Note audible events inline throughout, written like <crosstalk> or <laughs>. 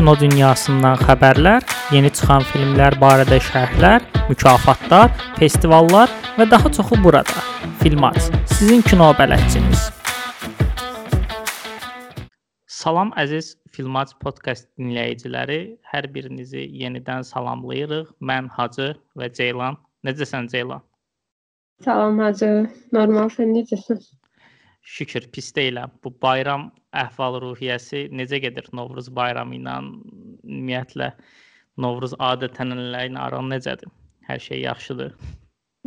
kino dünyasından xəbərlər, yeni çıxan filmlər barədə şərhlər, mükafatlar, festivallar və daha çoxu burada. Filmat, sizin kino bələdçiniz. Salam əziz Filmat podkast dinləyiciləri, hər birinizi yenidən salamlayırıq. Mən Hacı və Ceylan. Necəsən Ceylan? Salam Hacı. Normal, sən necəsən? Şükür, pis deyiləm. Bu bayram əhval-ruhiyyəsi necə gedir Novruz bayramı ilə? Ümumiyyətlə Novruz adətənənləri ilə aran necədir? Hər şey yaxşıdır?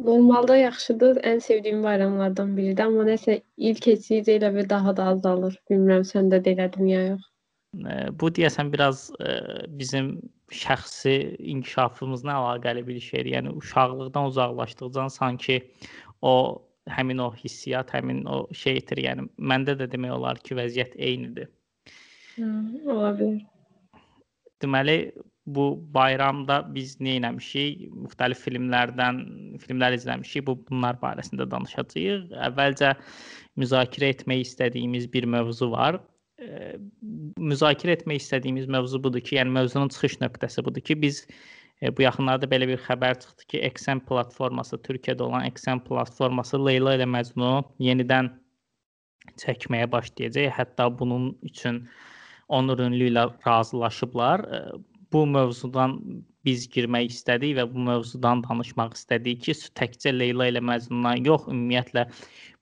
Normalda yaxşıdır. Ən sevdiyim bayramlardan biridir, amma nəsə il keçdikcə elə bir daha da azalır. Bilmirəm səndə də elədim ya yox. Bu deyəsən biraz ə, bizim şəxsi inkişafımızla əlaqəli bir şeydir. Yəni uşaqlıqdan uzaqlaşdıqca sanki o həmin o hissiyat, həmin o şey itir. Yəni məndə də demək olar ki, vəziyyət eynidir. Hı, ola bilər. Deməli, bu bayramda biz nə etmişik? Müxtəlif filmlərdən filmlər izləmişik. Bu bunlar barəsində danışacağıq. Əvvəlcə müzakirə etmək istədiyimiz bir mövzu var. Müzakirə etmək istədiyimiz mövzu budur ki, yəni mövzunun çıxış nöqtəsi budur ki, biz E, bu yaxınlarda belə bir xəbər çıxdı ki, Exam platforması, Türkiyədə olan Exam platforması Leyla ilə Məcnunu yenidən çəkməyə başlayacaq. Hətta bunun üçün Onur ünlü ilə razılaşıblar. E, bu mövzudan biz girmək istədik və bu mövzudan danışmaq istədik ki, təkcə Leyla ilə Məcnundan yox, ümumiyyətlə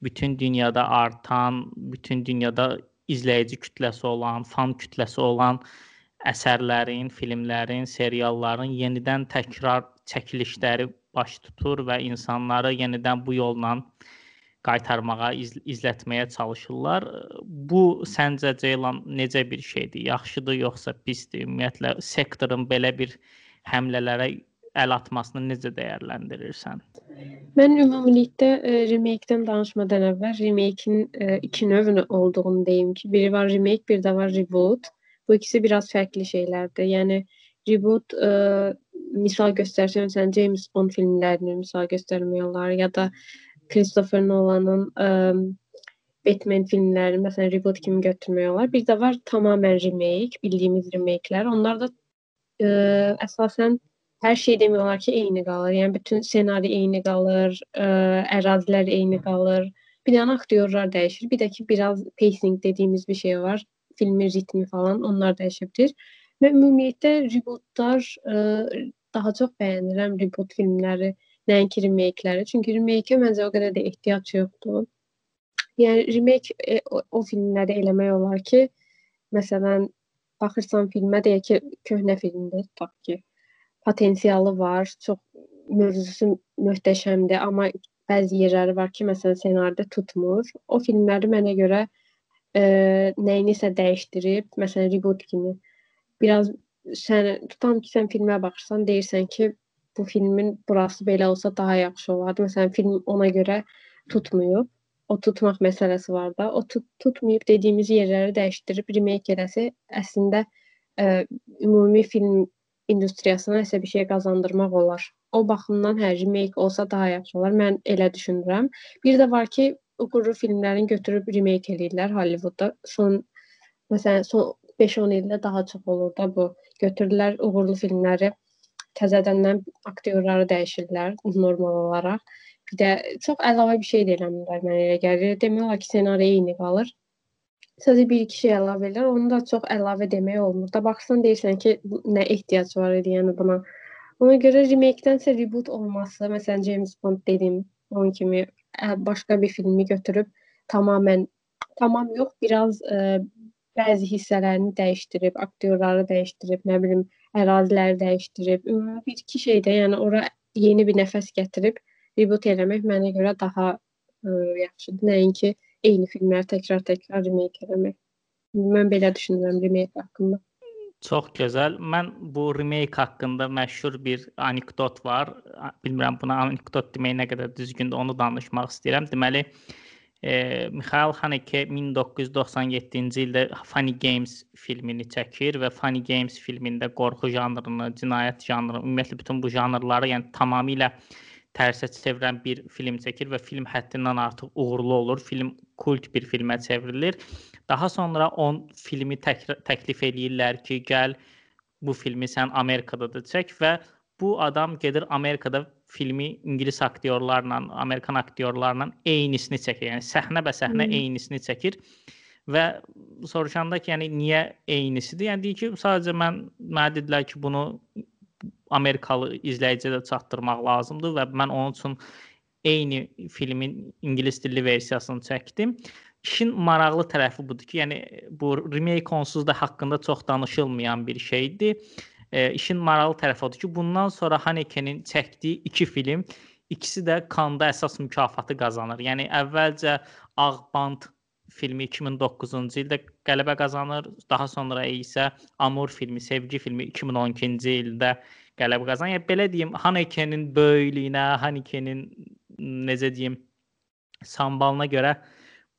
bütün dünyada artan, bütün dünyada izləyici kütləsi olan, fan kütləsi olan əsərlərin, filmlərin, serialların yenidən təkrar çəkilişləri baş tutur və insanları yenidən bu yolla qaytarmağa, iz izlətməyə çalışırlar. Bu səncə Ceylan necə bir şeydir? Yaxşıdır yoxsa pisdir? Ümumiyyətlə sektorun belə bir həmlələrə əl atmasını necə dəyərləndirirsən? Mən ümumilikdə e, remake-dən danışmadan əvvəl remake-in e, iki növ olduğunu deyim ki, biri var remake, bir də var reboot. Bu ikisi biraz farklı şeylerdi. Yani reboot e, misal göstersem sen James Bond filmlerini misal göstermiyorlar ya da Christopher Nolan'ın e, Batman filmlerini mesela reboot kimi götürmüyorlar. Bir de var tamamen remake, bildiğimiz remake'ler. Onlar da e, esasen her şey demiyorlar ki eyni qalır. Yəni bütün senaryo eyni qalır, ə, ərazilər eyni qalır. Bir dənə aktyorlar dəyişir. Bir də ki biraz pacing dediğimiz bir şey var filmin ritmi falan onlar dəyişibdir. Və ümumiyyətlə rebootlar ə, e, daha çox bəyənirəm reboot filmləri, nəinki remake-ləri. Çünki remake-ə məncə o qədər də ehtiyac yoxdur. Yəni remake e, o, o filmləri eləmək olar ki, məsələn, baxırsan filmə deyək ki, köhnə filmdir, tutaq ki, potensialı var, çox mövzusu möhtəşəmdir, amma bəzi yerləri var ki, məsələn, ssenaridə tutmur. O filmləri mənə görə ə, nəyinisə dəyişdirib, məsələn, reboot kimi biraz sən tutam ki, sən filmə baxırsan, deyirsən ki, bu filmin burası belə olsa daha yaxşı olardı. Məsələn, film ona görə tutmayıb. O tutmaq məsələsi var da. O tut tutmayıb dediyimiz yerləri dəyişdirib remake eləsə, əslində ə, ümumi film industriyasına nəsə bir şey qazandırmaq olar. O baxımdan hə remake olsa daha yaxşı olar. Mən elə düşünürəm. Bir də var ki, uğurlu filmlərin götürüb remake eləyirlər Hollywoodda. Son məsələn son 5-10 ildə daha çox olur da bu. Götürürlər uğurlu filmləri təzədəndən aktyorları dəyişirlər normal olaraq. Bir də çox əlavə bir şey də eləmirlər mənə elə gəlir. Demək olar ki, ssenari eyni qalır. Sadəcə bir iki şey əlavə edirlər. Onu da çox əlavə demək olmur. Da baxsan deyirsən ki, nə ehtiyac var idi yəni buna. Ona görə remake-dənsə reboot olması, məsələn James Bond dediyim onun kimi başqa bir filmi götürüb tamamən tamam yox, biraz ə, bəzi hissələrini dəyişdirib, aktyorları dəyişdirib, nə bilim, əraziləri dəyişdirib, ümumi bir iki şeydə, yəni ora yeni bir nəfəs gətirib reboot eləmək mənə görə daha ə, yaxşıdır. Nəinki eyni filmləri təkrar-təkrar remake eləmək. Mən belə düşünürəm remake haqqında. Çox gözəl. Mən bu remake haqqında məşhur bir anekdot var. Bilmirəm buna anekdot demək nə qədər düzgündür, onu danışmaq istəyirəm. Deməli, e, Mikhail Haneke 1997-ci ildə Funny Games filmini çəkir və Funny Games filmində qorxu janrını, cinayət janrını, ümumiyyətlə bütün bu janrları, yəni tamamilə tərsə çevirən bir film çəkir və film həddindən artıq uğurlu olur. Film kult bir filmə çevrilir. Daha sonra on filmi tək təklif eləyirlər ki, gəl bu filmi sən Amerikada da çək və bu adam gedir Amerikada filmi ingilis aktyorlarla, Amerikan aktyorlarla eynisini çəkir. Yəni səhnə bə səhnə hmm. eynisini çəkir və soruşanda ki, yəni niyə eynisidir? Yəni deyir ki, sadəcə mən mənə dedilər ki, bunu Amerikalı izləyiciyə də çatdırmaq lazımdır və mən onun üçün eyni filmin ingilis dilli versiyasını çəkdim. İşin maraqlı tərəfi budur ki, yəni bu remake onsuz da haqqında çox danışılmayan bir şeydir. E, işin maraqlı tərəfi odur ki, bundan sonra Haneke'nin çəkdiyi iki film ikisi də Kanda əsas mükafatı qazanır. Yəni əvvəlcə Ağband filmi 2009-cu ildə qələbə qazanır. Daha sonra isə Amur filmi, Sevgi filmi 2012-ci ildə qələbə qazanır. Yəni belə deyim, Haneke'nin böyüklüyünə, Haneke'nin necə deyim, sambalına görə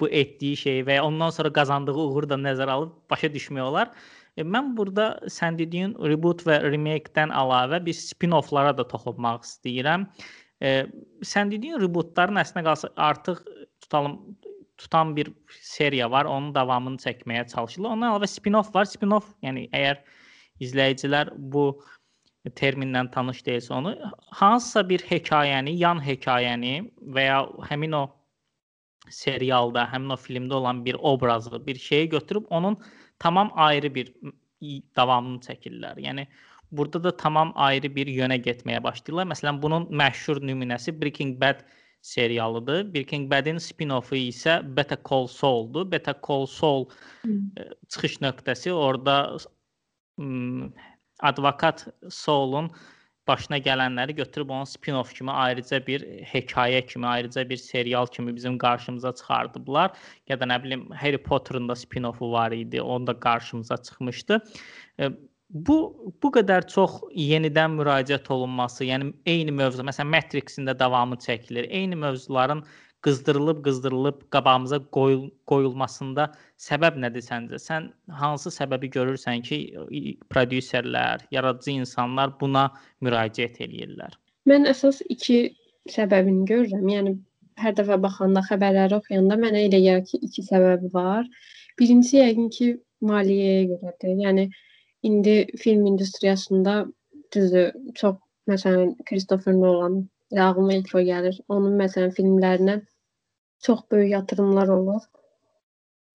bu etdiyi şeyi və ondan sonra qazandığı uğuru da nəzərə alıb başa düşmək olar. E, mən burada sən dediyin reboot və remake-dən əlavə bir spin-offlara da toxunmaq istəyirəm. E, sən dediyin rebootların əslində qalsa artıq tutalım tutan bir seriya var, onun davamını çəkməyə çalışırlar. Ondan əlavə spin-off var. Spin-off, yəni əgər izləyicilər bu terminlə tanış deyilsə onu hansısa bir hekayəni, yan hekayəni və ya həmin o serialda, həmin o filmdə olan bir obrazı, bir şeyi götürüb onun tamam ayrı bir davamını çəkirlər. Yəni burada da tamam ayrı bir yönə getməyə başlayırlar. Məsələn, bunun məşhur nümunəsi Breaking Bad serialıdır. Breaking Bad-in spin-offu isə Better Call Saul-dur. Better Call Saul hmm. çıxış nöqtəsi orada advokat Saul'un başına gələnləri götürüb onun spin-off kimi ayrıca bir hekayə kimi, ayrıca bir serial kimi bizim qarşımıza çıxardıblar. Ya da nə bilim Harry Potter'ın da spin-offu var idi, onun da qarşımıza çıxmışdı. Bu bu qədər çox yenidən müraciət olunması, yəni eyni mövzu, məsələn Matrix-in də davamı çəkilir. Eyni mövzuların qızdırılıb qızdırılıb qabağımıza qoyul qoyulmasında səbəb nədir səncə? Sən hansı səbəbi görürsən ki, prodüserlər, yaradıcı insanlar buna müraciət eləyirlər? Mən əsas iki səbəbini görürəm. Yəni hər dəfə baxanda, xəbərləri oxuyanda mənə elə gəlir ki, iki səbəbi var. Birincisi yəqin ki, maliyyəyə görədir. Yəni indi film industriyasında düzdür, çox məsələn Christopher Nolan ağlıma ilk o gəlir. Onun məsələn filmlərinə çox böyük yatırımlar olur.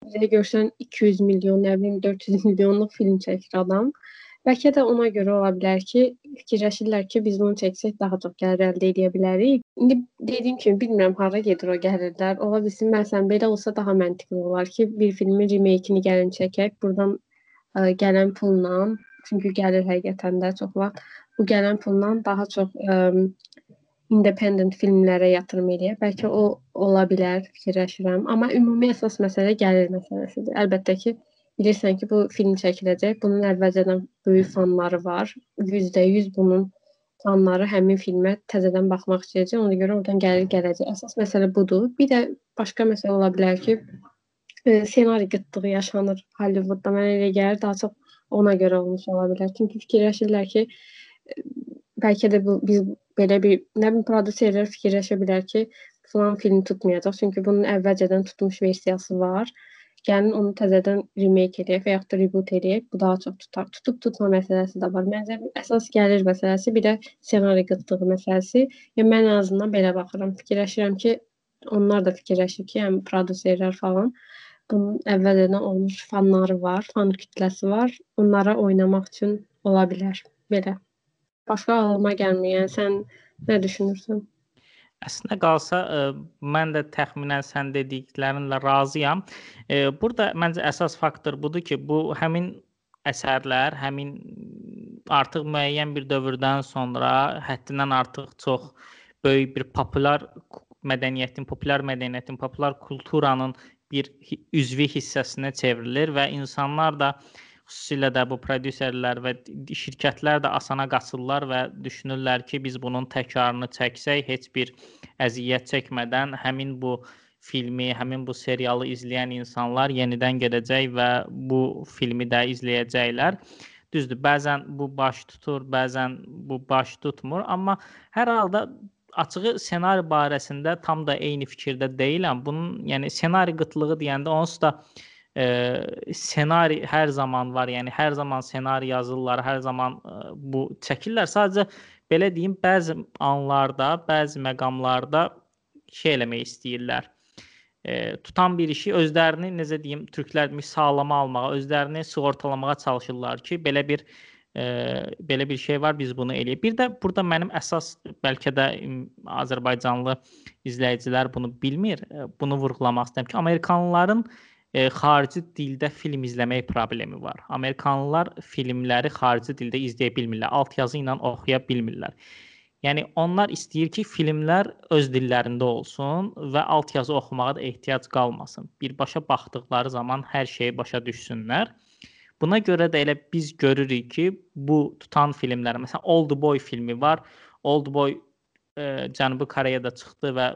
Bizə görsən 200 milyon, nə bilim 400 milyonluq film çəkir adam. Bəlkə də ona görə ola bilər ki, fikirləşirlər ki, biz bunu çəksək daha çox gəlir əldə edə bilərik. İndi dediyim kimi bilmirəm hara gedir o gəlirlər. Ola bilsin məsələn belə olsa daha məntiqli olar ki, bir filmin remake-ini gəlin çəkək. Burdan ə, gələn pulla, çünki gəlir həqiqətən də çox vaxt bu gələn pulla daha çox ə, independent filmlərə yatırım eləyə. Bəlkə o ola bilər, fikirləşirəm. Amma ümumi əsas məsələ gəlir məsələsidir. Əlbəttə ki, bilirsən ki, bu film çəkiləcək. Bunun əvvəlcədən böyük fanları var. %100 bunun fanları həmin filmə təzədən baxmaq istəyəcək. Ona görə oradan gəlir gələcək. Əsas məsələ budur. Bir də başqa məsələ ola bilər ki, e, ssenari qıtlığı yaşanır Hollywoodda. Mənə elə gəlir daha çox ona görə olmuş ola bilər. Çünki fikirləşirlər ki, e, bəlkə də bu biz belə bir nə bilim prodüserlər fikirləşə bilər ki, filan film tutmayacaq, çünki bunun əvvəlcədən tutmuş versiyası var. Gəlin onu təzədən remake edək və yaxud da reboot edək. Bu daha çox tutar. Tutub tutma məsələsi də var. Məncə əsas gəlir məsələsi, bir də ssenari qıtlığı məsələsi. Yəni mən ən azından belə baxıram. Fikirləşirəm ki, onlar da fikirləşir ki, həm prodüserlər falan bunun əvvəldən olmuş fanları var, fan kütləsi var. Onlara oynamaq üçün ola bilər. Belə başqa ağlıma gəlmir. Yəni sən nə düşünürsən? Əslində qalsa ə, e, mən də təxminən sən dediklərinlə razıyam. E, burada məncə əsas faktor budur ki, bu həmin əsərlər, həmin artıq müəyyən bir dövrdən sonra həddindən artıq çox böyük bir populyar mədəniyyətin, populyar mədəniyyətin, populyar kulturanın bir üzvü hissəsinə çevrilir və insanlar da xüsusilə də bu prodüserlər və şirkətlər də asana qaçırlar və düşünürlər ki, biz bunun təkrarını çəksək, heç bir əziyyət çəkmədən həmin bu filmi, həmin bu serialı izləyən insanlar yenidən gedəcək və bu filmi də izləyəcəklər. Düzdür, bəzən bu baş tutur, bəzən bu baş tutmur, amma hər halda açığı ssenari barəsində tam da eyni fikirdə deyiləm. Bunun, yəni ssenari qıtlığı deyəndə onsuz da e, ssenari hər zaman var. Yəni hər zaman ssenari yazırlar, hər zaman e, bu çəkirlər. Sadəcə belə deyim, bəzi anlarda, bəzi məqamlarda şey eləmək istəyirlər. E, tutan bir işi özlərini necə deyim, türklər sağlama almağa, özlərini sığortalamağa çalışırlar ki, belə bir e, belə bir şey var, biz bunu eləyək. Bir də burada mənim əsas bəlkə də Azərbaycanlı izləyicilər bunu bilmir. Bunu vurğulamaq istəyirəm ki, Amerikanlıların e, xarici dildə film izləmək problemi var. Amerikanlılar filmləri xarici dildə izləyə bilmirlər, altyazı ilə oxuya bilmirlər. Yəni onlar istəyir ki, filmlər öz dillərində olsun və altyazı oxumağa da ehtiyac qalmasın. Birbaşa baxdıqları zaman hər şeyi başa düşsünlər. Buna görə də elə biz görürük ki, bu tutan filmlər, məsələn Old Boy filmi var. Old Boy e, Cənubi Koreyada çıxdı və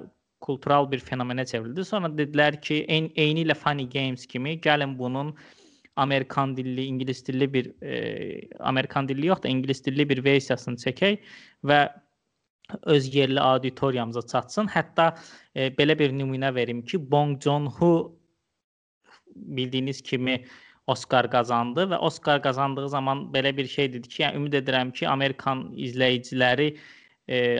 kultural bir fenomenə çevrildi. Sonra dedilər ki, eyni, eyni ilə Funny Games kimi gəlin bunun Amerikan dilli, ingilis dilli bir e, Amerikan dilli yox da ingilis dilli bir versiyasını çəkək və öz yerli auditoriyamıza çatsın. Hətta e, belə bir nümunə verim ki, Bong Joon-ho bildiyiniz kimi Oscar qazandı və Oscar qazandığı zaman belə bir şey dedi ki, yəni ümid edirəm ki, Amerikan izləyiciləri e,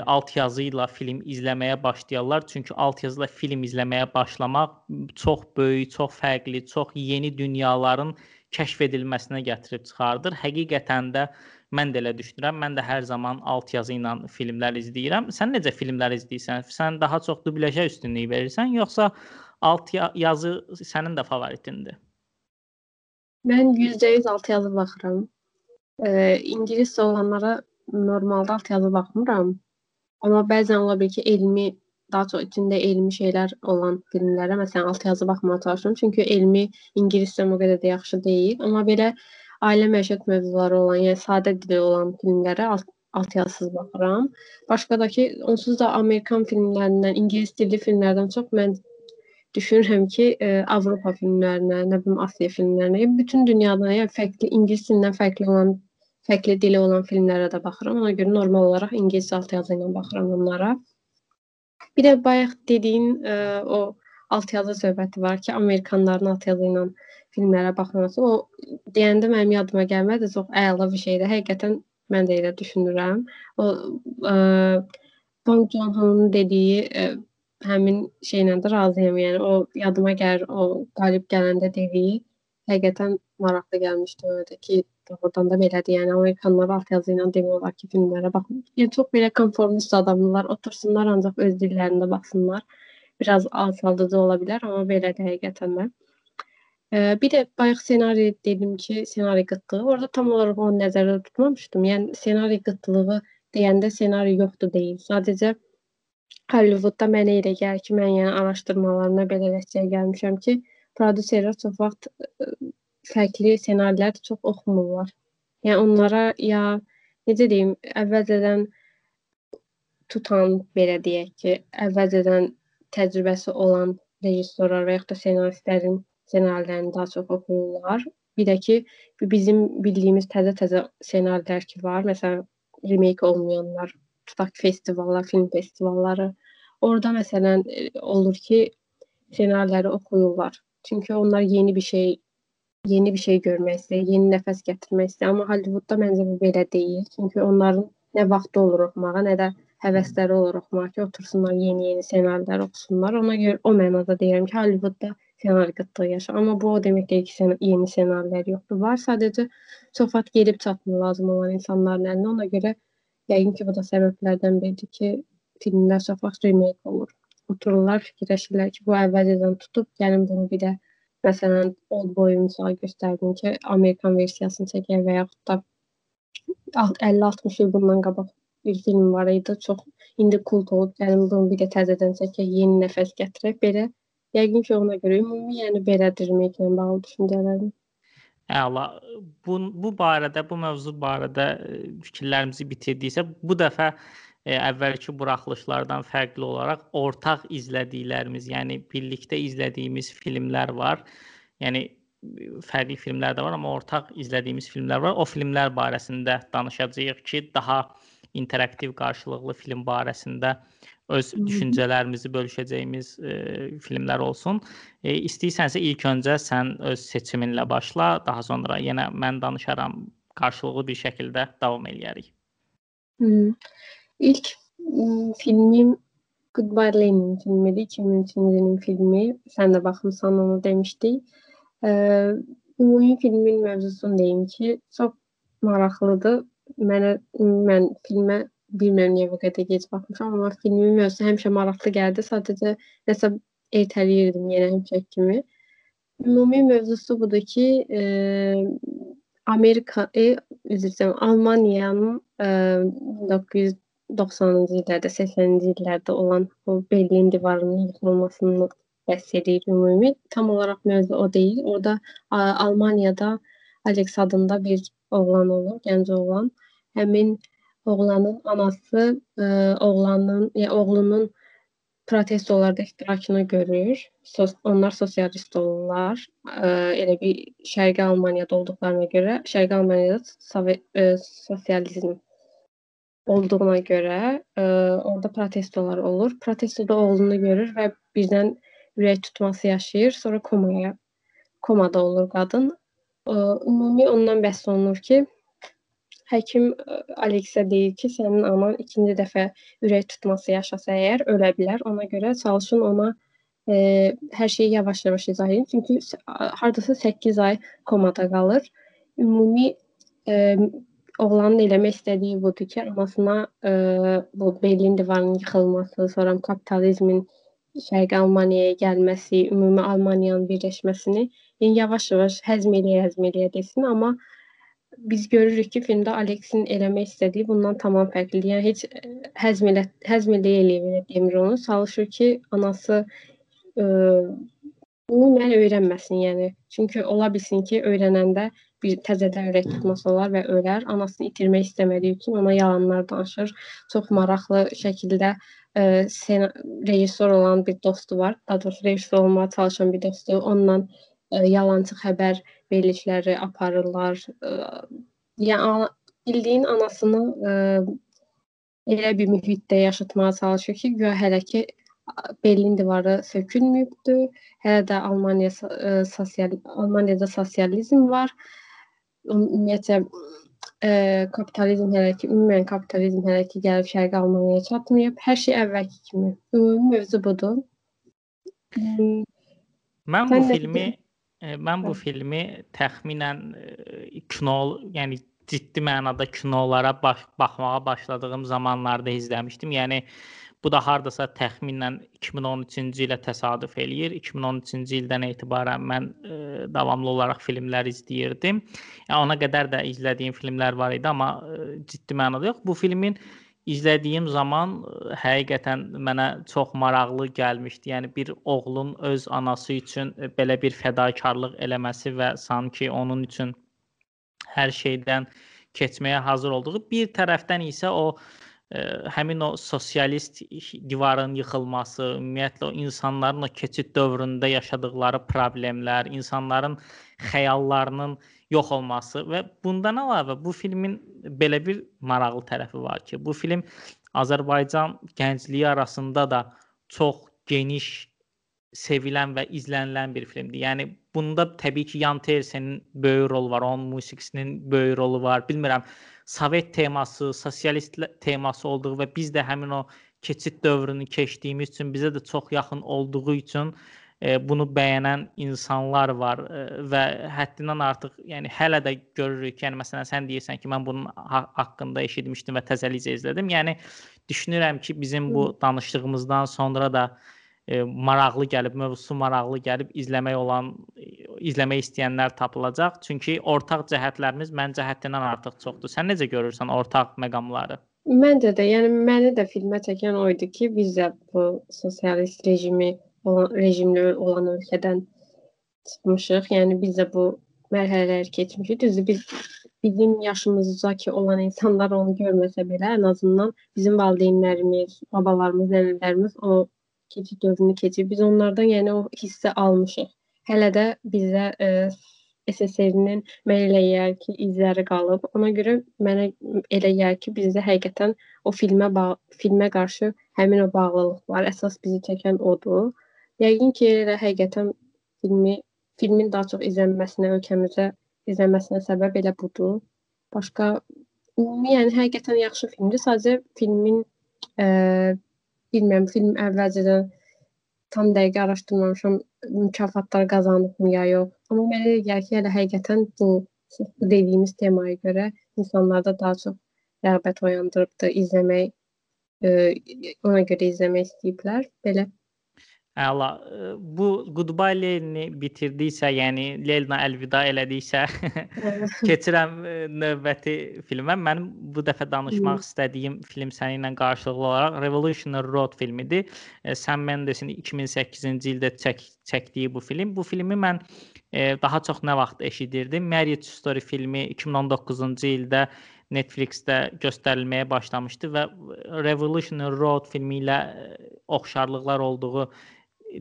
alt yazı ilə film izləməyə başlayarlar. Çünki alt yazı ilə film izləməyə başlamaq çox böyük, çox fərqli, çox yeni dünyaların kəşf edilməsinə gətirib çıxardır. Həqiqətən də mən də elə düşünürəm. Mən də hər zaman alt yazı ilə filmlər izləyirəm. Sən necə filmlər izləyirsən? Sən daha çox dublyajə üstünlük verirsən, yoxsa alt yazı sənin də favoritindir? Mən %100 altyazı baxıram. Eee, ingiliscə olanlara normalda altyazı baxmıram. Amma bəzən ola bilər ki, elmi, daha çox içində elmi şeylər olan filmlərə məsələn altyazı baxmağa çalışıram. Çünki elmi ingiliscəm o qədər də yaxşı deyil. Amma belə ailə məişət mövzuları olan, yəni sadə dilli olan filmlərə alt altyazısız baxıram. Başqa da ki, onsuz da Amerikan filmlərindən, ingilis dilli filmlərdən çox mən düşünürəm ki, ə, e, Avropa filmlərinə, nə bilim Asiya filmlərinə, bütün dünyadan yəni fərqli ingilis dilindən fərqli olan, fərqli dili olan filmlərə də baxıram. Ona görə normal olaraq ingilis altyazı ilə baxıram onlara. Bir də bayaq dediyin ə, e, o altyazı söhbəti var ki, Amerikanların altyazı ilə filmlərə baxması. O deyəndə mənim yadıma gəlmədi. Çox əla bir şeydir. Həqiqətən mən də elə düşünürəm. O ə, e, Bong Joon-ho'nun dediyi ə, həmin şeylə də razıyam. Yəni o yadıma gəlir, o qalib gələndə dediyi həqiqətən maraqlı gəlmişdi ona da ki, doğrudan da belədir. Yəni Amerikanlar alt yazı ilə demək olar ki, filmlərə baxmır. Yəni çox belə konformist adamlar otursunlar ancaq öz dillərində baxsınlar. Biraz alçaldıcı ola bilər, amma belədir həqiqətən də. Bir də bayaq ssenari dedim ki, ssenari qıtlığı. Orada tam olaraq onu nəzərdə tutmamışdım. Yəni ssenari qıtlığı deyəndə ssenari yoxdur deyil. Sadəcə Hollywoodda mənə elə gəlir ki, mən yəni araşdırmalarımda belə nəticəyə gəlmişəm ki, prodüserlər çox vaxt ə, fərqli ssenarilər çox oxumurlar. Yəni onlara ya necə deyim, əvvəlcədən tutan belə deyək ki, əvvəlcədən təcrübəsi olan rejissorlar və yaxud da ssenaristlərin ssenarilərini daha çox oxuyurlar. Bir də ki, bizim bildiyimiz təzə-təzə ssenarilər ki var, məsələn, remake olmayanlar tutaq festivallar, film festivalları. Orada məsələn e, olur ki, ssenariləri oxuyurlar. Çünki onlar yeni bir şey yeni bir şey görmək istəyir, yeni nəfəs gətirmək istəyir. Amma Hollywoodda məncə bu belə deyil. Çünki onların nə vaxtı olur oxumağa, nə də həvəsləri olur oxumağa ki, otursunlar yeni-yeni ssenarilər oxusunlar. Ona görə o mənada deyirəm ki, Hollywoodda ssenari qıtlığı yaşayır. Amma bu o demək deyil ki, sən yeni ssenarilər yoxdur. Var, sadəcə çox vaxt gedib çatmır lazım olan insanların əlinə. Ona görə Yəqin ki, bu da səbəblərdən biridir ki, filmlər çox vaxt remake olur. Otururlar, fikirləşirlər ki, bu əvvəlcədən tutub, gəlin bunu bir də məsələn Old Boy misal göstərdim ki, Amerikan versiyasını çəkək və yaxud da 50-60 il bundan qabaq bir film var idi. Çox indi kult olub, gəlin bunu bir də təzədən çəkək, yeni nəfəs gətirək. Belə yəqin ki, ona görə ümumi, yəni belədir ilə bağlı düşüncələrim. Əla. Bu bu barədə, bu mövzu barədə e, fikirlərimizi bitirdiksə, bu dəfə e, əvvəlki buraxılışlardan fərqli olaraq ortaq izlədiklərimiz, yəni birlikdə izlədiyimiz filmlər var. Yəni fərqli filmlər də var, amma ortaq izlədiyimiz filmlər var. O filmlər barəsində danışacağıq ki, daha interaktiv qarşılıqlı film barəsində öz düşüncələrimizi bölüşəcəyimiz e, filmlər olsun. E, istəyirsənsə ilk öncə sən öz seçiminlə başla, daha sonra yenə mən danışaram, qarşılıqlı bir şəkildə davam eləyərik. Hmm. İlk filmim Goodbye Lenin filmidir. 2003-cü ilin filmi. Sən də baxmısan onu demişdik. Ee, ümumi filmin mövzusunu deyim ki, çox maraqlıdır. Mənə mən filmə bilmirəm niyə bu qədər gec baxmışam, amma filmin mövzusu həmişə maraqlı gəldi. Sadəcə nəsə ertələyirdim yenə həmişə kimi. Ümumi mövzusu budur ki, e, Amerika, e, üzr istəyirəm, Almaniyanın e, 1990-cı illərdə, 80-ci illərdə olan o Berlin divarının yıxılmasını bəhs edir ümumi. Tam olaraq mövzu o deyil. Orada Almaniyada Alex adında bir oğlan olur, gənc oğlan. Həmin oğlanın anası ə, e, oğlanın, yəni oğlunun protestolarda iştirakını görür. Sos onlar sosialist olurlar. Ə, e, elə bir Şərqi Almaniyada olduqlarına görə, Şərqi Almaniyada Sovet ə, e, sosializm olduğuna görə ə, orada protestolar olur. Protestoda oğlunu görür və birdən ürək tutması yaşayır, sonra komaya komada olur qadın. Ə, ümumi ondan bəhs olunur ki, həkim Aleksə deyir ki, sənin anan ikinci dəfə ürək tutması yaşasa əgər ölə bilər. Ona görə çalışın ona e, hər şeyi yavaş-yavaş izah edin. Çünki hardasa 8 ay komada qalır. Ümumi e, oğlanın eləmək istədiyi budur ki, anasına e, bu Berlin divarının yıxılması, sonra kapitalizmin Şərqi Almaniyaya gəlməsi, ümumi Almaniyanın birləşməsini yəni yavaş-yavaş həzm eləyə həzm eləyə desin, amma biz görürük ki, filmdə Aleksin eləmək istədiyi bundan tamam fərqlidir. Yəni heç həzm elə həzm eləyə eləyə demir onu. Çalışır ki, anası ə, bunu mən öyrənməsin, yəni. Çünki ola bilsin ki, öyrənəndə bir təzədən ürək tutması olar və ölər. Anasını itirmək istəmədiyi üçün ona yalanlar danışır. Çox maraqlı şəkildə e, sen, rejissor olan bir dostu var. Daha doğrusu rejissor olmağa çalışan bir dostu. Onunla e, yalancı xəbər verilişləri aparırlar. E, yəni bildiyin anasını e, elə bir mühitdə yaşatmağa çalışır ki, güya hələ ki Berlin divarı sökülməyibdi. Hələ də Almaniya e, sosial Almaniyada sosializm var. Ümumiyyətlə e, kapitalizm hələ ki, ümumən kapitalizm hələ ki gəlib Şərqi Almaniyaya çatmayıb. Hər şey əvvəlki kimi. Ümumi mövzu budur. Mən bu filmi e, mən bu filmi təxminən e, kino, yəni ciddi mənada kinolara baş, baxmağa başladığım zamanlarda izləmişdim. Yəni Bu da hardasa təxminən 2013-cü ilə təsadüf eləyir. 2013-cü ildən etibarən mən ə, e, davamlı olaraq filmlər izləyirdim. Yəni ona qədər də izlədiyim filmlər var idi, amma ə, e, ciddi mənada yox. Bu filmin izlədiyim zaman ə, e, həqiqətən mənə çox maraqlı gəlmişdi. Yəni bir oğlun öz anası üçün belə bir fədakarlıq eləməsi və sanki onun üçün hər şeydən keçməyə hazır olduğu, bir tərəfdən isə o həmin o sosialist divarın yıxılması, ümumiyyətlə o insanların o keçid dövründə yaşadıkları problemlər, insanların xəyallarının yox olması və bundan əlavə bu filmin belə bir maraqlı tərəfi var ki, bu film Azərbaycan gəncliyi arasında da çox geniş sevilən və izlənilən bir filmdir. Yəni bunda təbii ki, Yan Tersenin böyük rolu var, onun musiqisinin böyük rolu var. Bilmirəm, Sovet teması, sosialist teması olduğu və biz də həmin o keçid dövrünü keçdiyimiz üçün bizə də çox yaxın olduğu üçün e, bunu bəyənən insanlar var e, və həddindən artıq, yəni hələ də görürük yəni məsələn sən deyirsən ki, mən bunun ha haqqında eşitmişdim və təzəlicə izlədim. Yəni düşünürəm ki, bizim bu danışdığımızdan sonra da e, maraqlı gəlib, mövzusu maraqlı gəlib izləmək olan izləmək istəyənlər tapılacaq. Çünki ortaq cəhətlərimiz məncə həddindən artıq çoxdur. Sən necə görürsən ortaq məqamları? Məncə də, yəni məni də filmə çəkən o idi ki, biz də bu sosialist rejimi olan rejimli olan ölkədən çıxmışıq. Yəni biz də bu mərhələləri keçmişik. Düzdür, biz bizim yaşımızdakı olan insanlar onu görməsə belə, ən azından bizim valideynlərimiz, babalarımız, nənələrimiz o keçid dövrünü keçib. Biz onlardan yəni o hissi almışıq. Hələ də bizə e, SSR-nin mənə elə gəlir ki, izləri qalıb. Ona görə mənə elə gəlir ki, bizdə həqiqətən o filmə filmə qarşı həmin o bağlılıq var. Əsas bizi çəkən odur. Yəqin ki, elə həqiqətən filmi filmin daha çox izlənməsinə ölkəmizdə izlənməsinə səbəb elə budur. Başqa ümumi yəni həqiqətən yaxşı filmdir. Sadəcə filmin ə, bilmirəm, film əvvəlcədən tam dəqiq araşdırmamışam mükafatlar qazanıbmı ya yox. Amma mənə gəlir ki, elə həqiqətən bu dediyimiz temaya görə insanlarda daha çox rəğbət oyandırıbdı izləmək, ə, ona görə izləmək istəyiblər. Belə Əla. Bu Goodbye Lenin-i bitirdiksə, yəni Lelna əlvida elədiksə, <laughs> keçirəm növbəti filmə. Mənim bu dəfə danışmaq istədiyim film səninlə qarşılıqlı olaraq Revolutionary Road filmidir. Sam Mendes-in 2008-ci ildə çək çəkdiyi bu film. Bu filmi mən e, daha çox nə vaxt eşidirdim? Marriage Story filmi 2019-cu ildə Netflix-də göstərilməyə başlamışdı və Revolutionary Road filmi ilə oxşarlıqlar olduğu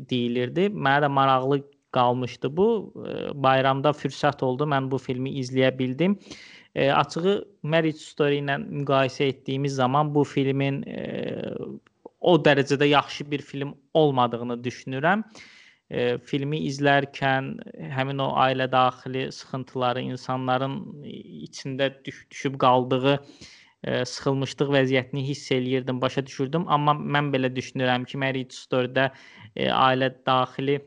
deyilirdi. Mənə də maraqlı qalmışdı bu. Bayramda fürsət oldu, mən bu filmi izləyə bildim. E, açığı Marriage Story ilə müqayisə etdiyimiz zaman bu filmin e, o dərəcədə yaxşı bir film olmadığını düşünürəm. E, filmi izlərkən həmin o ailə daxili sıxıntıları, insanların içində düş düşüb qaldığı ə, sıxılmışlıq vəziyyətini hiss eləyirdim, başa düşürdüm, amma mən belə düşünürəm ki, Marriage Story-də e, ailə daxili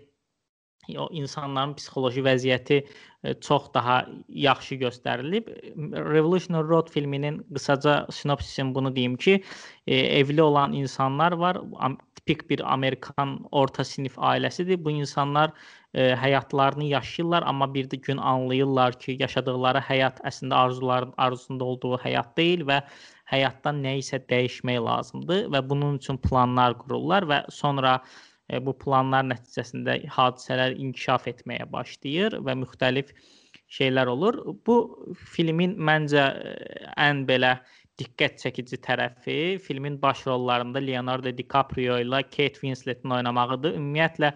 o insanların psixoloji vəziyyəti e, çox daha yaxşı göstərilib. Revolutionary Road filminin qısaca sinopsisini bunu deyim ki, e, evli olan insanlar var. Tipik bir Amerikan orta sinif ailəsidir. Bu insanlar e, həyatlarını yaşayırlar, amma bir də gün anlayırlar ki, yaşadıkları həyat əslində arzuların arzusunda olduğu həyat deyil və həyatdan nə isə dəyişmək lazımdır və bunun üçün planlar qururlar və sonra e, bu planlar nəticəsində hadisələr inkişaf etməyə başlayır və müxtəlif şeylər olur. Bu filmin məncə e, ən belə diqqət çəkici tərəfi filmin baş rollarında Leonardo DiCaprio ilə Kate Winslet-in oynamağıdır. Ümumiyyətlə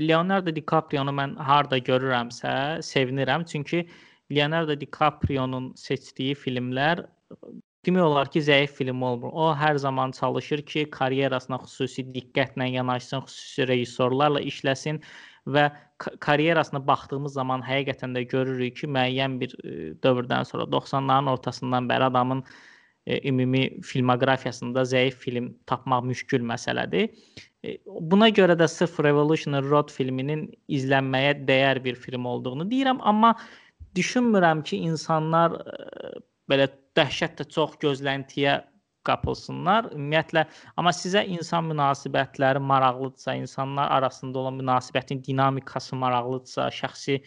Leonardo DiCaprio-nu mən harda görürəmsə, sevinirəm. Çünki Leonardo DiCaprio-nun seçdiyi filmlər demək olar ki, zəif film olmur. O hər zaman çalışır ki, karyerasına xüsusi diqqətlə yanaşsın, xüsusi rejissorlarla işləsin və karyerasına baxdığımız zaman həqiqətən də görürük ki, müəyyən bir dövrdən sonra 90-ların ortasından bəri adamın ümumi filmoqrafiyasında zəif film tapmaq müşkül məsələdir. E, buna görə də sırf Revolutionary Road filminin izlənməyə dəyər bir film olduğunu deyirəm, amma düşünmürəm ki, insanlar e, belə dəhşətlə çox gözləntiyə qapılsınlar. Ümumiyyətlə, amma sizə insan münasibətləri maraqlıdırsa, insanlar arasında olan münasibətin dinamikası maraqlıdırsa, şəxsi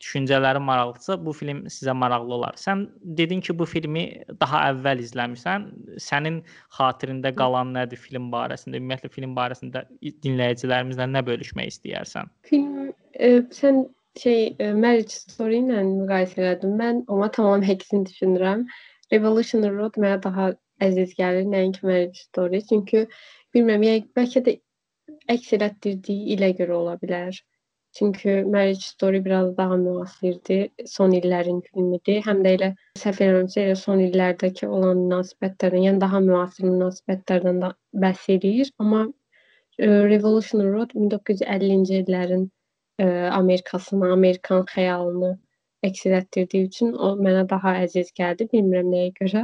düşüncələri maraqlıdırsa, bu film sizə maraqlı olar. Sən dedin ki, bu filmi daha əvvəl izləmisən. Sənin xatirində qalan nədir film barəsində? Ümumiyyətlə film barəsində dinləyicilərimizlə nə bölüşmək istəyərsən? Film e, sən şey e, Marriage Story ilə müqayisə elədim. Mən ona tamam əksini düşünürəm. Revolutionary Road mənə daha əziz gəlir, nəinki Marriage Story. Çünki bilmirəm, yəni bəlkə də əks elətdirdiyi ilə görə ola bilər. Çünki Marriage Story biraz daha müasirdir, son illərin filmidir. Həm də elə səhv eləmirəmsə, elə son illərdəki olan münasibətlərdən, yəni daha müasir münasibətlərdən də bəhs edir. Amma e, Revolutionary Road 1950-ci illərin e, Amerikasını, Amerikan xəyalını əks etdirdiyi üçün o mənə daha əziz gəldi. Bilmirəm nəyə görə.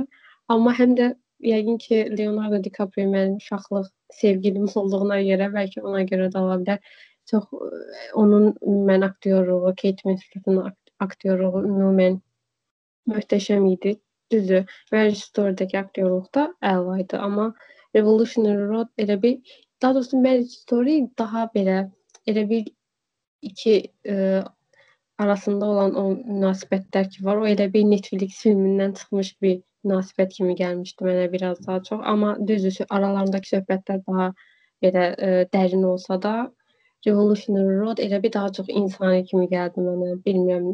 Amma həm də yəqin ki, Leonardo DiCaprio mənim uşaqlıq sevgilim <laughs> olduğuna görə, bəlkə ona görə də ola bilər. Çox onun mən aktyoruğu, Kate Winslet'in aktyoruğu ümumən möhtəşəm idi. Düzdür, Marriage Story-dəki aktyorluq da əla idi, amma Revolutionary Road elə bir daha doğrusu Marriage Story daha belə elə bir iki ə, arasında olan o münasibətlər ki var, o elə bir Netflix filmindən çıxmış bir münasibət kimi gəlmişdi mənə biraz daha çox. Amma düzdür, aralarındakı söhbətlər daha belə ə, e, dərin olsa da Revolutionary Road elə bir daha çox insani kimi gəldi mənə. Bilmirəm,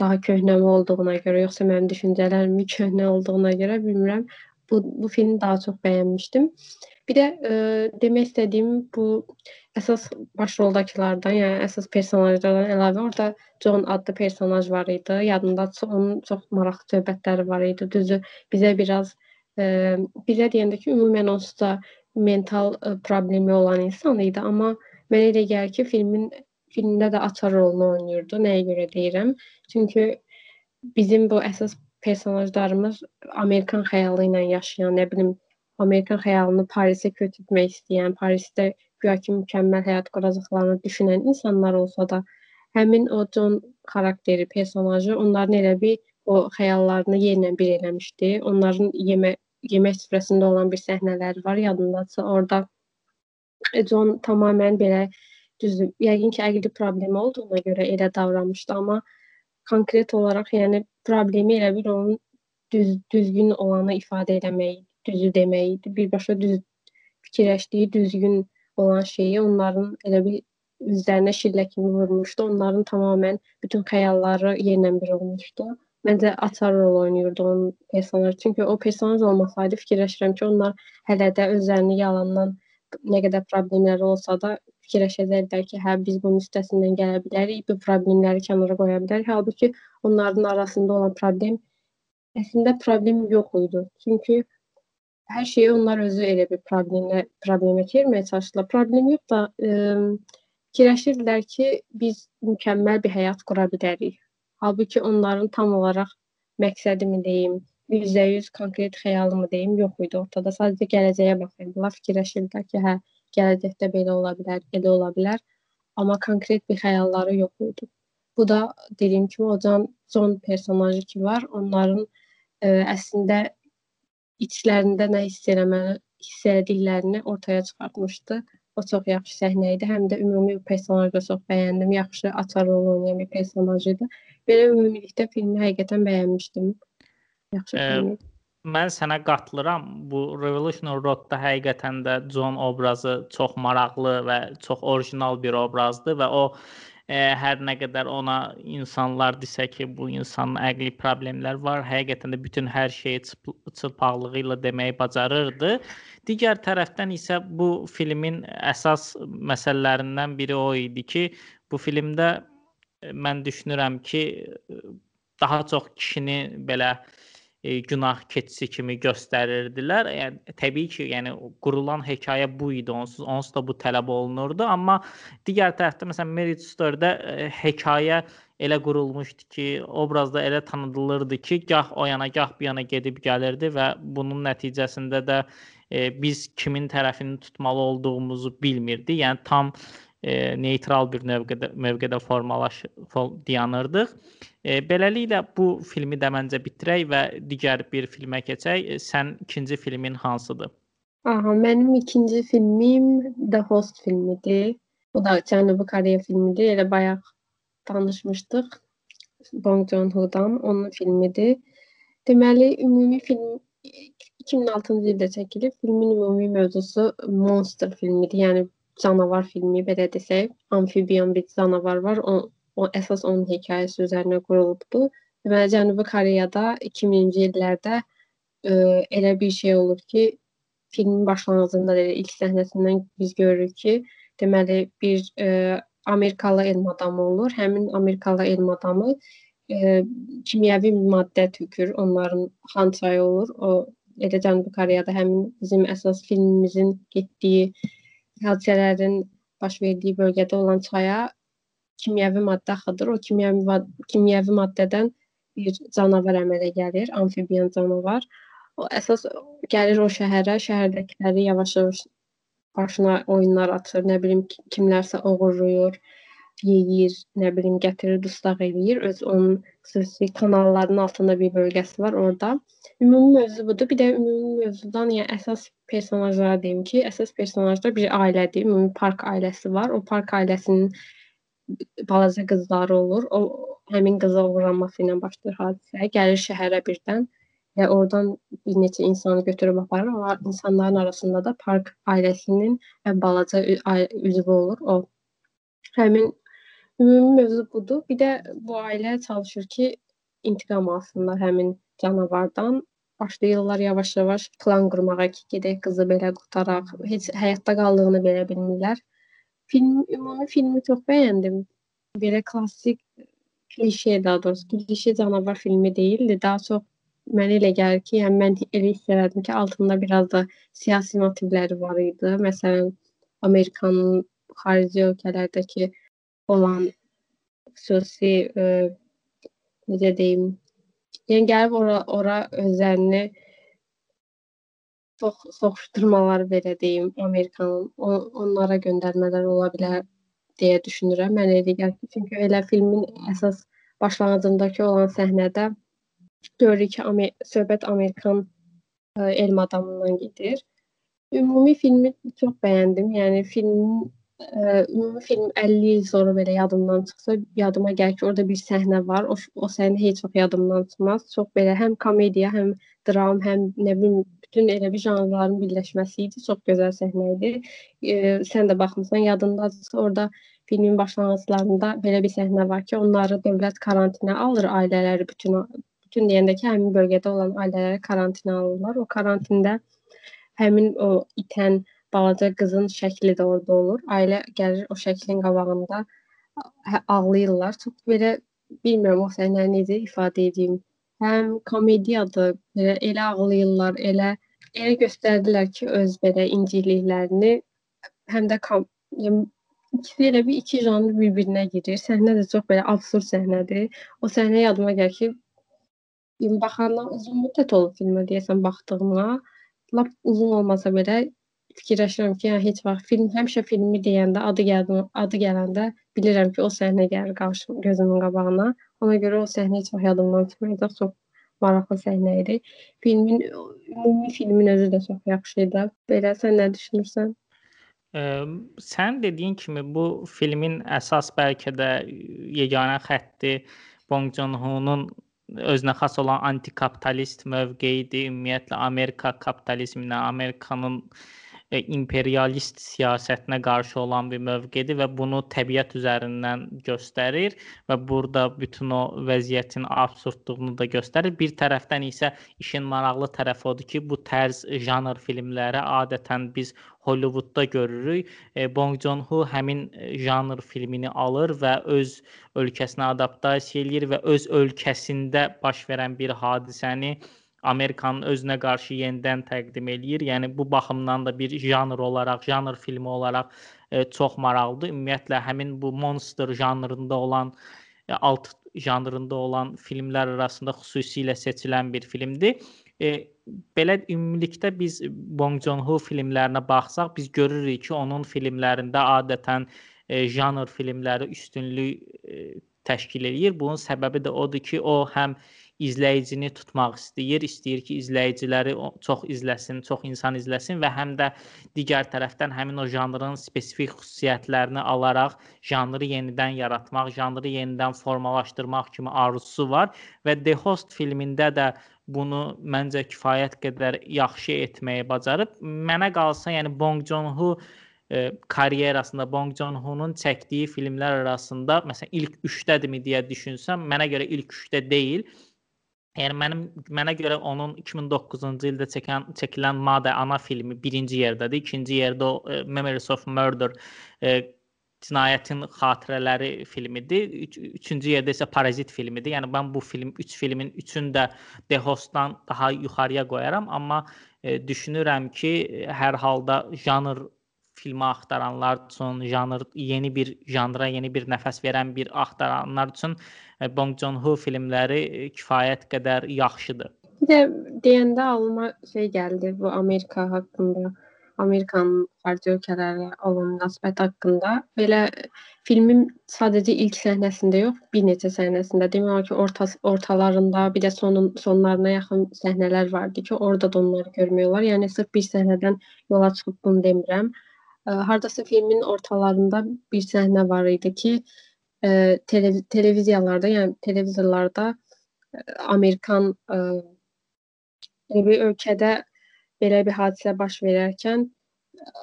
daha köhnəmi olduğuna görə, yoxsa mənim düşüncələrimin köhnə olduğuna görə bilmirəm. bu, bu filmi daha çok beğenmiştim. Bir de e, demək istədiyim bu əsas başroldakılardan, yəni əsas personajlardan əlavə orada John adlı personaj var idi. Yadımdadır, onun çox maraqlı söhbətləri var idi. Düzü bizə biraz e, bizə deyəndə ki, ümumən onsuz da mental e, problemi olan insan idi, amma mənə elə gəlir ki, filmin filmdə də açar rolunu oynayırdı. Nəyə görə deyirəm? Çünki bizim bu əsas personajlarımız Amerikan xəyalı ilə yaşayan, nə bilim, Amerikan xəyalını Parisə köçürtmək istəyən, Parisdə güya ki mükəmməl həyat quracaqlarını düşünən insanlar olsa da, həmin o John xarakteri, personajı onların elə bir o xəyallarını yerlə bir eləmişdi. Onların yemək yemək süfrəsində olan bir səhnələri var, yadındadsa. Orada John tamamilə belə düzdür, yəqin ki, əqli problemi olduğuna görə elə davranmışdı, amma konkret olaraq, yəni problemi elə bil onun düz düzgün olanı ifadə eləmək, düzü demək idi. Birbaşa düz fikirləşdiyi, düzgün olan şeyi onların elə bil üzlərinə şillə kimi vurmuşdu. Onların tamamilə bütün xəyalları yerlə bir olmuşdu. Məncə açar rol oynayırdı onun personajı. Çünki o personaj olmasaydı fikirləşirəm ki, onlar hələ də özlərini yalandan nə qədər problemləri olsa da fikirləşəcəklər ki, hə biz bunun üstəsindən gələ bilərik, bu problemləri kənara qoya bilərik. Halbuki onların arasında olan problem əslində problem yox idi. Çünki hər şeyi onlar özü elə bir problemlə problemə çevirməyə çalışdılar. Problem yox da ə, fikirləşirdilər ki, biz mükəmməl bir həyat qura bilərik. Halbuki onların tam olaraq məqsədimi deyim, %100 konkret xəyalımı deyim, yox idi ortada. Sadəcə gələcəyə baxırdılar, fikirləşirdilər ki, hə, gələcəkdə belə ola bilər, elə ola bilər. Amma konkret bir xəyalları yox idi. Bu da dediyim kimi o Can John personajı ki var, onların ə, əslində içlərində nə hiss eləməli, hiss etdiklərini ortaya çıxartmışdı. O çox yaxşı səhnə idi. Həm də ümumi personajı da çox bəyəndim. Yaxşı açar rol oynayan bir personaj idi. Belə ümumilikdə filmi həqiqətən bəyənmişdim. Yaxşı idi. Mən sənə qatılıram. Bu Revolution Road-da həqiqətən də John obrazı çox maraqlı və çox orijinal bir obrazdır və o ə, hər nə qədər ona insanlar desə ki, bu insanın əqli problemlər var, həqiqətən də bütün hər şeyi çılpaqlığı ilə deməyi bacarırdı. Digər tərəfdən isə bu filmin əsas məsələlərindən biri o idi ki, bu filmdə mən düşünürəm ki, daha çox kişini belə e, günah keçisi kimi göstərirdilər. Yəni təbii ki, yəni qurulan hekayə bu idi. Onsuz onsuz da bu tələb olunurdu, amma digər tərəfdə məsələn Marriage Story-də e, hekayə elə qurulmuşdu ki, obrazda elə tanıdılırdı ki, gah o yana, gah bu yana gedib gəlirdi və bunun nəticəsində də e, biz kimin tərəfini tutmalı olduğumuzu bilmirdi. Yəni tam e, neytral bir mövqedə mövqedə formalaş dayanırdıq. E, beləliklə bu filmi də məncə bitirək və digər bir filmə keçək. E, sən ikinci filmin hansıdır? Aha, mənim ikinci filmim The Host filmidir. Bu da Cənubi Koreya filmidir. Elə bayaq danışmışdıq. Bong Joon-ho'dan onun filmidir. Deməli, ümumi film 2006-cı ildə çəkilib. Filmin ümumi mövzusu monster filmidir. Yəni canavar filmi belə desək, amfibiyan bir canavar var. O, o əsas onun hekayəsi üzərinə qurulubdu. Deməli Cənubi Koreyada 2000-ci illərdə ə, e, elə bir şey olur ki, filmin başlanğıcında da ilk səhnəsindən biz görürük ki, deməli bir ə, e, Amerikalı elm adamı olur. Həmin Amerikalı elm adamı ə, kimyəvi maddə tökür, onların xan çayı olur. O elə Cənubi Koreyada həmin bizim əsas filmimizin getdiyi hadisələrin baş verdiyi bölgədə olan çaya kimyəvi maddə axıdır. O kimyəvi kimyəvi maddədən bir canavar əmələ gəlir, amfibiyan canavar. O əsas gəlir o şəhərə, şəhərdəkiləri yavaş-yavaş başına oyunlar açır, nə bilim kimlərsə oğurlayır, yeyir, nə bilim gətirir, dustaq eləyir. Öz onun xüsusi kanalların altında bir bölgəsi var orada. Ümumi mövzu budur. Bir də ümumi mövzudan, yəni əsas personajlara deyim ki, əsas personajlar bir ailədir. Ümumi park ailəsi var. O park ailəsinin balaca qızları olur. O həmin qıza uğranması ilə başlayır hadisə. Gəlir şəhərə birdən və oradan bir neçə insanı götürüb aparır. O insanların arasında da park ailəsinin balaca üzvü olur. O həmin ümumi mövzu budur. Bir də bu ailə çalışır ki, intiqam alsınlar həmin canavardan başlayırlar yavaş-yavaş plan qurmağa ki, gedək qızı belə qurtaraq. Heç həyatda qaldığını belə bilmirlər. Film ümumi filmi çox bəyəndim. Belə klassik klişe daha doğrusu klişe canavar filmi değildi. Daha çox mənə elə gəlir ki, yəni mən elə hiss elədim ki, altında biraz da siyasi motivləri var idi. Məsələn, Amerikanın xarici ölkələrdəki olan xüsusi e, necə deyim, yəni gəlib ora ora özlərini çox soxuşdurmalar belə deyim, Amerikanın o, onlara göndərmələr ola bilər deyə düşünürəm. Mən elə gəlir ki, çünki elə filmin əsas başlanğıcındakı olan səhnədə görürük ki, Amer söhbət Amerikan ə, e, elm adamından gedir. Ümumi filmi çox bəyəndim. Yəni filmin ə, ümumi film 50 il sonra belə yadımdan çıxsa, yadıma gəlir ki, orada bir səhnə var. O, o səhnə heç vaxt yadımdan çıxmaz. Çox belə həm komediya, həm dram, həm nə bilim bütün elə bir janrların birləşməsi idi. Çox gözəl səhnə idi. E, sən də baxmısan, yadındadır. Orada filmin başlanğıclarında belə bir səhnə var ki, onları dövlət karantinə alır, ailələri bütün bütün deyəndə ki, həmin bölgədə olan ailələri karantinə alırlar. O karantində həmin o itən balaca qızın şəkli də orada olur. Ailə gəlir o şəklin qabağında hə, ağlayırlar. Çox belə bilmirəm o səhnəni necə ifadə edeyim. Həm komediyadır, belə elə ağlayırlar, elə elə göstərdilər ki, öz belə incikliklərini həm də kom yəni, ikisi elə bir iki janr bir-birinə girir. Səhnə də çox belə absurd səhnədir. O səhnə yadıma gəlir ki, baxandan uzun müddət olub filmə deyəsən baxdığıma, lap uzun olmasa belə fikirləşirəm ki, yəni heç vaxt film həmişə filmi deyəndə adı gəldi, adı gələndə bilirəm ki, o səhnə gəlir qarşım gözümün qabağına. Ona görə o səhnə heç vaxt yadımdan çıxmayacaq. Çox maraqlı səhnə idi. Filmin ümumi filmin özü də çox yaxşı idi. Belə sən nə düşünürsən? Ə, sən dediyin kimi bu filmin əsas bəlkə də yeganə xətti Bong Joon-ho'nun özünə xas olan antikapitalist mövqeyidir. Ümumiyyətlə Amerika kapitalizminə, Amerikanın E, imperialist siyasətinə qarşı olan bir mövqedir və bunu təbiət üzərindən göstərir və burada bütün o vəziyyətin absurdluğunu da göstərir. Bir tərəfdən isə işin maraqlı tərəfi odur ki, bu tərz janr filmləri adətən biz Hollywoodda görürük. E, Bong Joon-ho həmin janr filmini alır və öz ölkəsinə adaptasiya eləyir və öz ölkəsində baş verən bir hadisəni Amerikanın özünə qarşı yenidən təqdim eləyir. Yəni bu baxımdan da bir janr olaraq, janr filmi olaraq e, çox maraqlıdır. Ümumiyyətlə həmin bu monster janrında olan e, alt janrında olan filmlər arasında xüsusilə seçilən bir filmdir. E, belə ümumilikdə biz Bong Joon-ho filmlərinə baxsaq, biz görürük ki, onun filmlərində adətən e, janr filmləri üstünlük e, təşkil eləyir. Bunun səbəbi də odur ki, o həm izləyicini tutmaq istəyir, istəyir ki, izləyiciləri çox izləsin, çox insan izləsin və həm də digər tərəfdən həmin o janrın spesifik xüsusiyyətlərini alaraq janrı yenidən yaratmaq, janrı yenidən formalaşdırmaq kimi arzusu var və The Host filmində də bunu məncə kifayət qədər yaxşı etməyi bacarıb. Mənə qalsa, yəni Bong Joon-ho e, karyerasında Bong Joon-ho'nun çəkdiyi filmlər arasında məsələn ilk 3-dədirmi deyə düşünsəm, mənə görə ilk 3-də deyil. Yəni mənim mənə görə onun 2009-cu ildə çəkən çəkilən Mother ana filmi birinci yerdədir. İkinci yerdə o e, Memories of Murder e, cinayətin xatirələri filmidir. Üç, üçüncü yerdə isə Parazit filmidir. Yəni mən bu film 3 üç filmin üçünü də The Host-dan daha yuxarıya qoyaram, amma e, düşünürəm ki, hər halda janr filmi axtaranlar üçün, janr yeni bir janra, yeni bir nəfəs verən bir axtaranlar üçün e, Bong Joon-ho filmləri e, kifayət qədər yaxşıdır. Bir də deyəndə ağlıma şey gəldi bu Amerika haqqında. Amerikanın xarici ölkələrlə olan münasibət haqqında belə filmin sadəcə ilk səhnəsində yox, bir neçə səhnəsində, demək olar ki, orta ortalarında, bir də sonun sonlarına yaxın səhnələr vardı ki, orada da onları görmək olar. Yəni sırf bir səhnədən yola çıxıb bunu demirəm. Hardasa filmin ortalarında bir səhnə var idi ki, telev televiziyalarda, yəni televizorlarda Amerikan bir ölkədə belə bir hadisə baş verərkən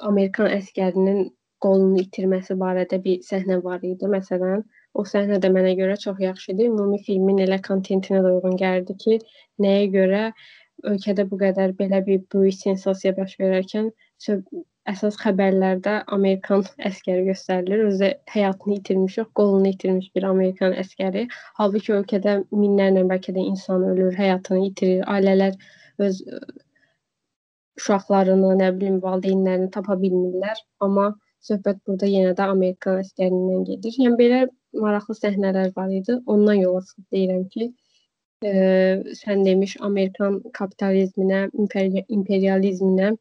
Amerikan əskərinin qolunu itirməsi barədə bir səhnə var idi. Məsələn, o səhnə də mənə görə çox yaxşı idi. Ümumi filmin elə kontentinə də uyğun gəldi ki, nəyə görə ölkədə bu qədər belə bir böyük sensasiya baş verərkən əsas xəbərlərdə Amerikan əskəri göstərilir. Özü həyatını itirmiş, yox, qolunu itirmiş bir Amerikan əskəri. Halbuki ölkədə minlərlə bəlkə də insan ölür, həyatını itirir, ailələr öz uşaqlarını, nə bilim, valideynlərini tapa bilmirlər, amma söhbət burada yenə də Amerikan əskərindən gedir. Yəni belə maraqlı səhnələr var idi. Ondan yola çıxıb deyirəm ki, e, sən demiş Amerikan kapitalizminə, imperializminə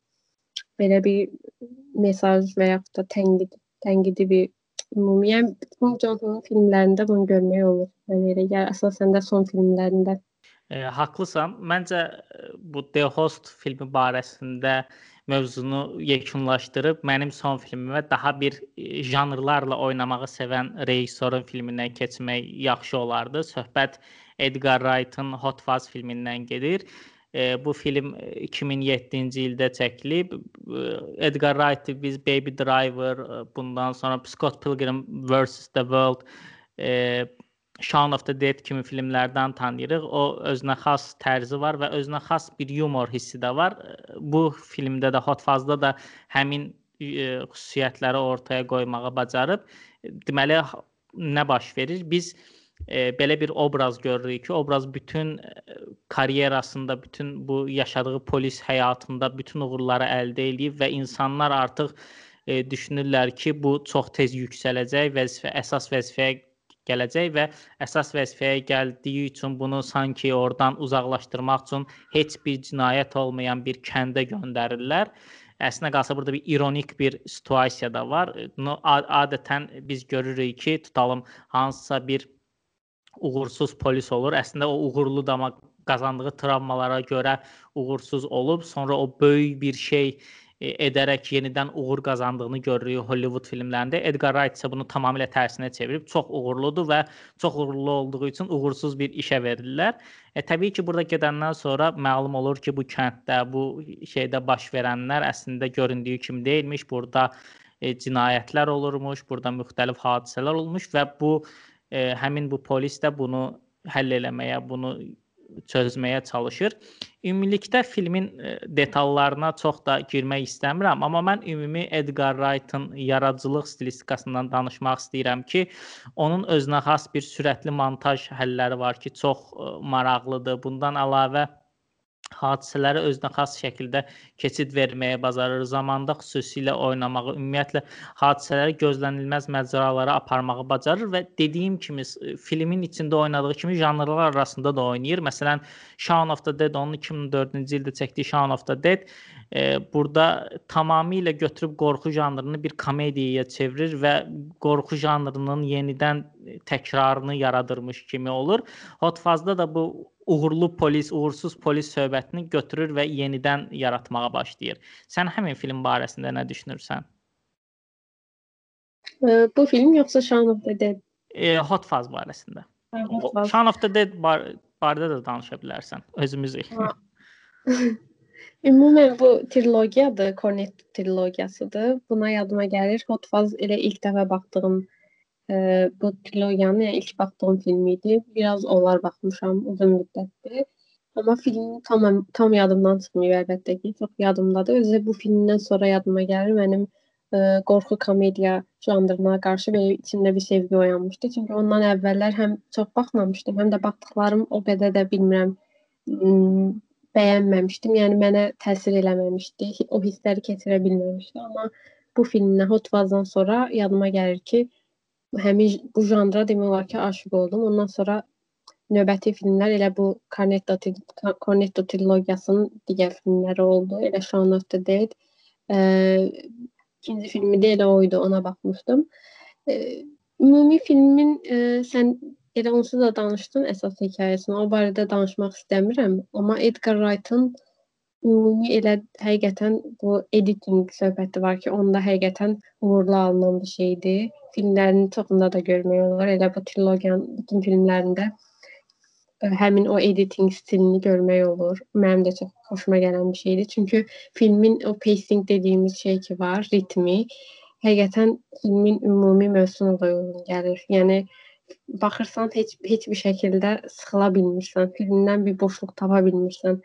belə bir mesaj və yaxud da tənqid, tənqidi bir ümumi, yəni Tom Johnsonun filmlərində bunu görmək olur. Mənə elə gəlir, əsasən də son filmlərində. E, haqlısan. Məncə bu The Host filmi barəsində mövzunu yekunlaşdırıb mənim son filmimə daha bir janrlarla oynamağı sevən rejissorun filmindən keçmək yaxşı olardı. Söhbət Edgar Wright-ın Hot Fuzz filmindən gedir. E, bu film 2007-ci ildə çəkilib. Edgar Wright biz Baby Driver, bundan sonra Scott Pilgrim vs. The World, e, Shaun of the Dead kimi filmlərdən tanıyırıq. O özünə xas tərzi var və özünə xas bir yumor hissi də var. Bu filmdə də Hot Fuzz-da da həmin e, xüsusiyyətləri ortaya qoymağı bacarıb. Deməli nə baş verir? Biz e, belə bir obraz görürük ki, obraz bütün e, karyerasında, bütün bu yaşadığı polis həyatında bütün uğurları əldə edib və insanlar artıq e, düşünürlər ki, bu çox tez yüksələcək, vəzifə əsas vəzifəyə gələcək və əsas vəzifəyə gəldiyi üçün bunu sanki oradan uzaqlaşdırmaq üçün heç bir cinayət olmayan bir kəndə göndərirlər. Əslində qalsa burada bir ironik bir situasiya da var. Adətən biz görürük ki, tutalım hansısa bir uğursuz polis olur. Əslində o uğurlu da amma qazandığı travmalara görə uğursuz olub, sonra o böyük bir şey e, edərək yenidən uğur qazandığını görürük Hollywood filmlərində. Edgar Wright isə bunu tamamilə tərsinə çevirib çox uğurludur və çox uğurlu olduğu üçün uğursuz bir işə verirlər. E, təbii ki, burada gedəndən sonra məlum olur ki, bu kənddə, bu şeydə baş verənlər əslində göründüyü kimi deyilmiş. Burada e, cinayətlər olurmuş, burada müxtəlif hadisələr olmuş və bu e, həmin bu polis də bunu həll eləməyə, bunu çözməyə çalışır. Ümumilikdə filmin e, detallarına çox da girmək istəmirəm, amma mən ümumi Edgar Wright-ın yaradıcılıq stilistikasından danışmaq istəyirəm ki, onun özünə xas bir sürətli montaj həlləri var ki, çox e, maraqlıdır. Bundan əlavə hadisələri özünə xas şəkildə keçid verməyə bacarır, zamanda xüsusilə oynamağı, ümumiyyətlə hadisələri gözlənilməz macəralara aparmağı bacarır və dediyim kimi filmin içində oynadığı kimi janrlar arasında da oynayır. Məsələn, Shaun of the Dead onun 2004-cü ildə çəkdiyi Shaun of the Dead e, burada tamamilə götürüb qorxu janrını bir komediyaya çevirir və qorxu janrının yenidən təkrarını yaradırmış kimi olur. Hot Fuzz-da da bu uğurlu polis, uğursuz polis söhbətini götürür və yenidən yaratmağa başlayır. Sən həmin film barəsində nə düşünürsən? E, bu film yoxsa Shaun of the Dead? E, Hot Fuzz barəsində. Shaun of the Dead bar barədə də danışa bilərsən. Özümüzük. <laughs> Ümumən bu trilogiyadır, Cornetto trilogiyasıdır. Buna yadıma gəlir. Hot Fuzz elə ilk dəfə baxdığım e, bu trilogiyanın yəni ilk baxdığım film idi. Biraz onlar baxmışam uzun müddətdir. Amma film tam tam yadımdan çıxmıyor əlbəttə ki, çox yadımdadır. Özü bu filmdən sonra yadıma gəlir mənim ə, qorxu komediya janrına qarşı belə içimdə bir sevgi oyanmışdı. Çünki ondan əvvəllər həm çox baxmamışdım, həm də baxdıqlarım o qədər də bilmirəm bəyənməmişdim. Yəni mənə təsir eləməmişdi. O hissləri keçirə bilməmişdim. Amma bu filmdən Hot Fuzz-dan sonra yadıma gəlir ki, həmin bu janra demək olar ki, aşiq oldum. Ondan sonra növbəti filmlər elə bu Cornetto Cornetto trilogiyasının digər filmləri oldu. Elə Shaun of the Dead. E, ikinci filmi də elə oydu, ona baxmışdım. E, ümumi filmin e, sən elə onsuz da danışdın əsas hekayəsini. O barədə danışmaq istəmirəm, amma Edgar Wright-ın ümumi elə həqiqətən bu editing söhbəti var ki, onda həqiqətən uğurlu alınan bir şeydir. Filmlərin çoxunda da görmək olur. Elə bu trilogiyanın bütün filmlərində ə, həmin o editing stilini görmək olur. Mənim də çox xoşuma gələn bir şeydir. Çünki filmin o pacing dediyimiz şey ki var, ritmi həqiqətən filmin ümumi mövzusuna da uyğun gəlir. Yəni baxırsan heç heç bir şəkildə sıxıla bilmirsən, filmdən bir boşluq tapa bilmirsən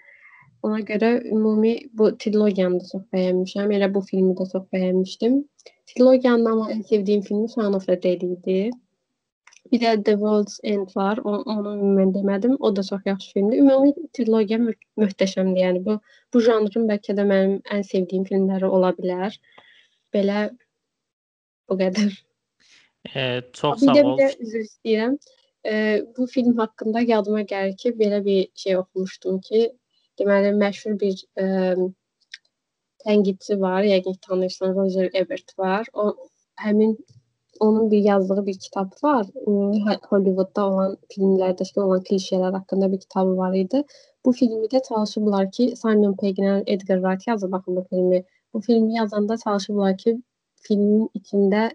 Ona görə ümumi bu trilogiyanı da çox bəyənmişəm. Elə bu filmi də çox bəyənmişdim. Trilogiyanın amma ən sevdiyim filmi Son of the Dead idi. Bir də The World's End var. O, onu mən demədim. O da çox yaxşı filmdir. Ümumi trilogiya mö möhtəşəmdir. Yəni bu bu janrın bəlkə də mənim ən sevdiyim filmləri ola bilər. Belə o qədər. E, çox sağ ol. Bir də, bir də üzr istəyirəm. E, bu film haqqında yadıma gəlir ki, belə bir şey oxumuşdum ki, deməli məşhur bir ə, tənqidçi var, yəqin ki, tanıyırsan, Roger Ebert var. O həmin onun bir yazdığı bir kitab var. Hollywoodda olan filmlərdəki olan klişelər haqqında bir kitabı var idi. Bu filmi də çalışıblar ki, Simon Pegg-ilə Edgar Wright yazıb baxın bu filmi. Bu filmi yazanda çalışıblar ki, filmin içində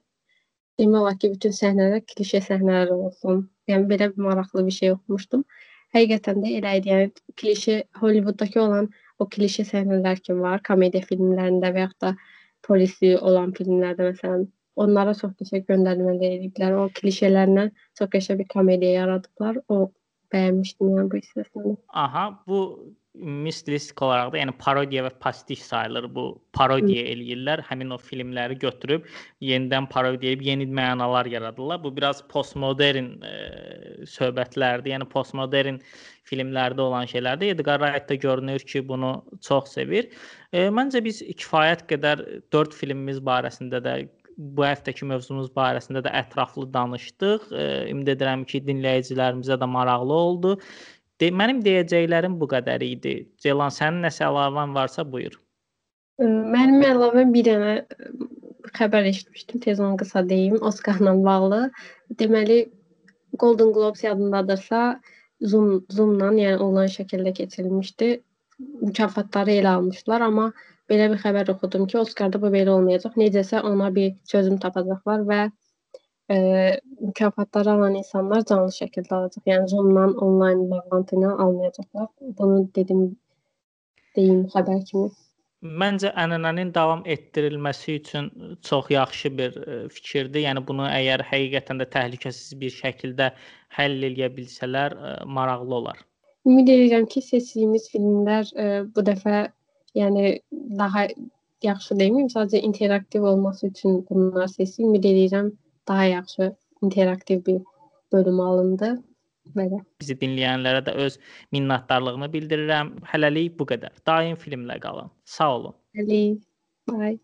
demək olar ki, bütün səhnələr klişe səhnələr olsun. Yəni belə bir maraqlı bir şey oxumuşdum. Həqiqətən də elə idi. Yəni klişe Hollivooddakı olan o klişe səhnələr ki var, komediya filmlərində və yaxud da polisi olan filmlərdə məsələn onlara çox qəşəng göndərmələr ediblər. O klişelərlə çox qəşəng bir komediya yaradıblar. O bəyənmişdim yəni bu hissəsini. Aha, bu stilistik olaraq da, yəni parodiya və pastiş sayılır. Bu parodiya eləyirlər. Həmin o filmləri götürüb yenidən parodiya edib yeni mənalar yaradırlar. Bu biraz postmodern e, söhbətlərdir. Yəni postmodern filmlərdə olan şeylərdir. Edgar Wright da görünür ki, bunu çox sevir. E, məncə biz kifayət qədər 4 filmimiz barəsində də bu həftəki mövzumuz barəsində də ətraflı danışdıq. E, ümid edirəm ki, dinləyicilərimizə də maraqlı oldu. De, mənim deyəcəklərim bu qədər idi. Ceylan, sənin nəsə əlavən varsa buyur. Mənim əlavəm bir dənə xəbər eşitmişdim, tez onu qısa deyim, Oscarla bağlı. Deməli Golden Globes yadındadırsa, Zoom Zoom-la, yəni onlayn şəkildə keçirilmişdi. Mükafatları elə almışlar, amma belə bir xəbər oxudum ki, Oscarda bu belə olmayacaq. Necəsə ona bir çözüm tapacaqlar və e, mükafatları alan insanlar canlı şəkildə alacaq. Yəni Zoom-dan onlayn bağlantı ilə almayacaqlar. Bunu dedim deyim xəbər kimi. Məncə ənənənin davam etdirilməsi üçün çox yaxşı bir fikirdir. Yəni bunu əgər həqiqətən də təhlükəsiz bir şəkildə həll edə bilsələr, maraqlı olar. Ümid edirəm ki, seçdiyimiz filmlər bu dəfə yəni daha yaxşı deməyim, sadəcə interaktiv olması üçün bunları seçdim. Ümid edirəm daha yaxşı interaktiv bir bölüm alındı. Belə. Bizi dinləyənlərə də öz minnətdarlığımı bildirirəm. Hələlik bu qədər. Daim filmlə qalın. Sağ olun. Hələlik. Bye.